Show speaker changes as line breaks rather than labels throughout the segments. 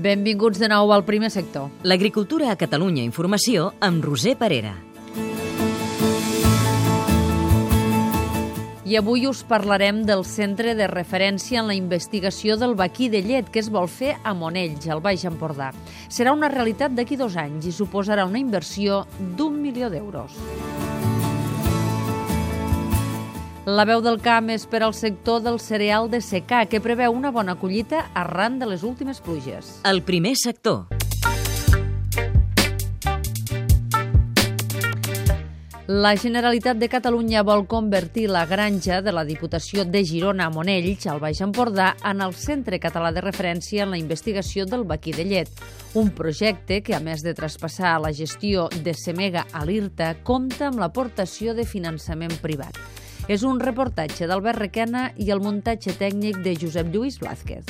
Benvinguts de nou al primer sector.
L'agricultura a Catalunya Informació amb Roser Parera.
I avui us parlarem del centre de referència en la investigació del vaquí de llet que es vol fer a Monells, al Baix Empordà. Serà una realitat d'aquí dos anys i suposarà una inversió d'un milió d'euros. La veu del camp és per al sector del cereal de secà, que preveu una bona collita arran de les últimes pluges.
El primer sector.
La Generalitat de Catalunya vol convertir la granja de la Diputació de Girona a Monells, al Baix Empordà, en el Centre Català de Referència en la investigació del vaquí de llet. Un projecte que, a més de traspassar la gestió de Semega a l'IRTA, compta amb l'aportació de finançament privat. És un reportatge d'Albert Requena i el muntatge tècnic de Josep Lluís Blázquez.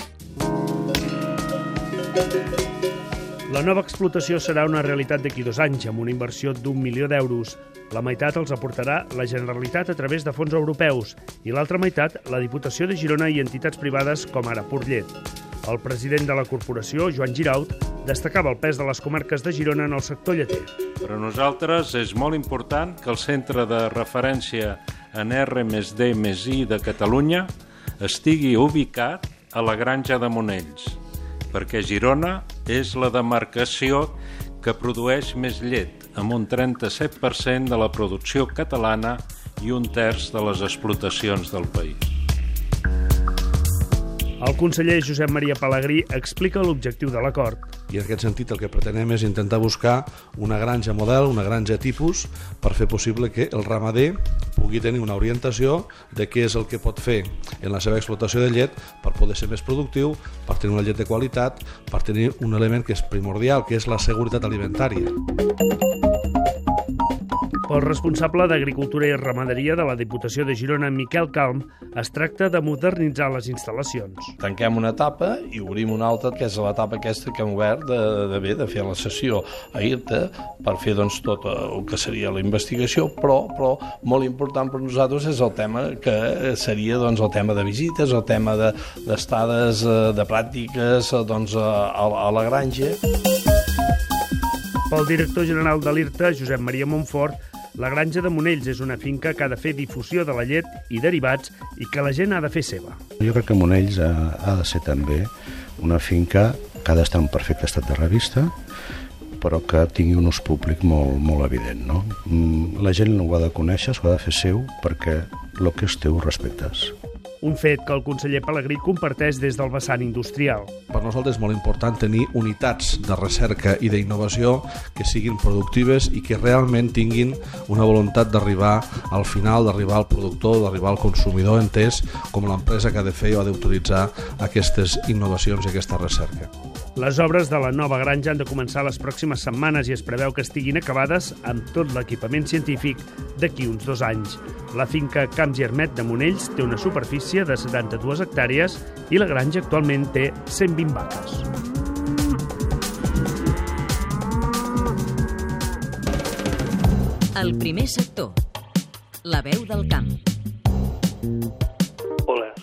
La nova explotació serà una realitat d'aquí dos anys, amb una inversió d'un milió d'euros. La meitat els aportarà la Generalitat a través de fons europeus i l'altra meitat la Diputació de Girona i entitats privades com ara Purllet. El president de la corporació, Joan Giraut, destacava el pes de les comarques de Girona en el sector lleter.
Per a nosaltres és molt important que el centre de referència en R més D més I de Catalunya estigui ubicat a la granja de Monells, perquè Girona és la demarcació que produeix més llet, amb un 37% de la producció catalana i un terç de les explotacions del país.
El conseller Josep Maria Palagrí explica l'objectiu de l'acord.
I en aquest sentit el que pretenem és intentar buscar una granja model, una granja tipus, per fer possible que el ramader pugui tenir una orientació de què és el que pot fer en la seva explotació de llet per poder ser més productiu, per tenir una llet de qualitat, per tenir un element que és primordial, que és la seguretat alimentària.
Pel responsable d'Agricultura i Ramaderia de la Diputació de Girona, Miquel Calm, es tracta de modernitzar les instal·lacions.
Tanquem una etapa i obrim una altra, que és l'etapa aquesta que hem obert de, de bé, de fer la sessió a IRTA per fer doncs, tot el que seria la investigació, però, però molt important per nosaltres és el tema que seria doncs, el tema de visites, el tema d'estades de, de pràctiques doncs, a, a la granja.
Pel director general de l'IRTA, Josep Maria Montfort, la granja de Monells és una finca que ha de fer difusió de la llet i derivats i que la gent ha de fer seva.
Jo crec que Monells ha, ha de ser també una finca que ha d'estar en perfecte estat de revista, però que tingui un ús públic molt, molt evident. No? Mm, la gent ho ha de conèixer, s'ho ha de fer seu, perquè el que és teu respectes
un fet que el conseller Pellegrí comparteix des del vessant industrial.
Per nosaltres és molt important tenir unitats de recerca i d'innovació que siguin productives i que realment tinguin una voluntat d'arribar al final, d'arribar al productor, d'arribar al consumidor entès com l'empresa que ha de fer o ha d'utilitzar aquestes innovacions i aquesta recerca.
Les obres de la nova granja han de començar les pròximes setmanes i es preveu que estiguin acabades amb tot l'equipament científic d'aquí uns dos anys. La finca Camps Germet de Monells té una superfície de 72 hectàrees i la granja actualment té 120 vaques.
El primer sector. La veu del camp.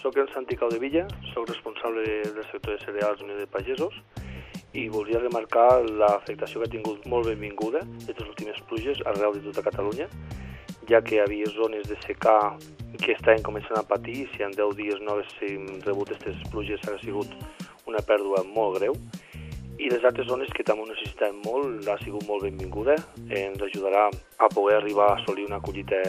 Sóc el Santi Caudevilla, sóc responsable del sector de cereals Unió de Pagesos i volia remarcar l'afectació que ha tingut molt benvinguda de les últimes pluges arreu de tota Catalunya ja que hi havia zones de secà que estaven començant a patir i si en 10 dies no haguéssim rebut aquestes pluges ha sigut una pèrdua molt greu i les altres zones que també ho necessitàvem molt ha sigut molt benvinguda, ens ajudarà a poder arribar a assolir una collita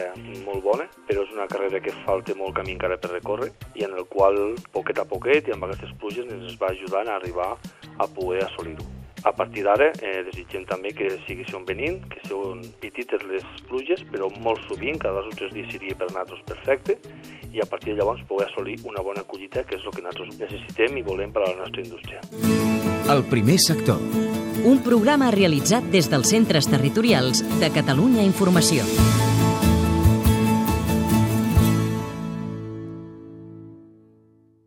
molt bona, però és una carrera que falta molt camí encara per recórrer i en el qual poquet a poquet i amb aquestes pluges ens va ajudant a arribar a poder assolir-ho. A partir d'ara eh, desitgem també que segueixin venint, que siguin petites les pluges, però molt sovint, cada dos o tres dies seria per nosaltres perfecte, i a partir de llavors poder assolir una bona collita, que és el que nosaltres necessitem i volem per a la nostra indústria.
El primer sector. Un programa realitzat des dels centres territorials de Catalunya Informació.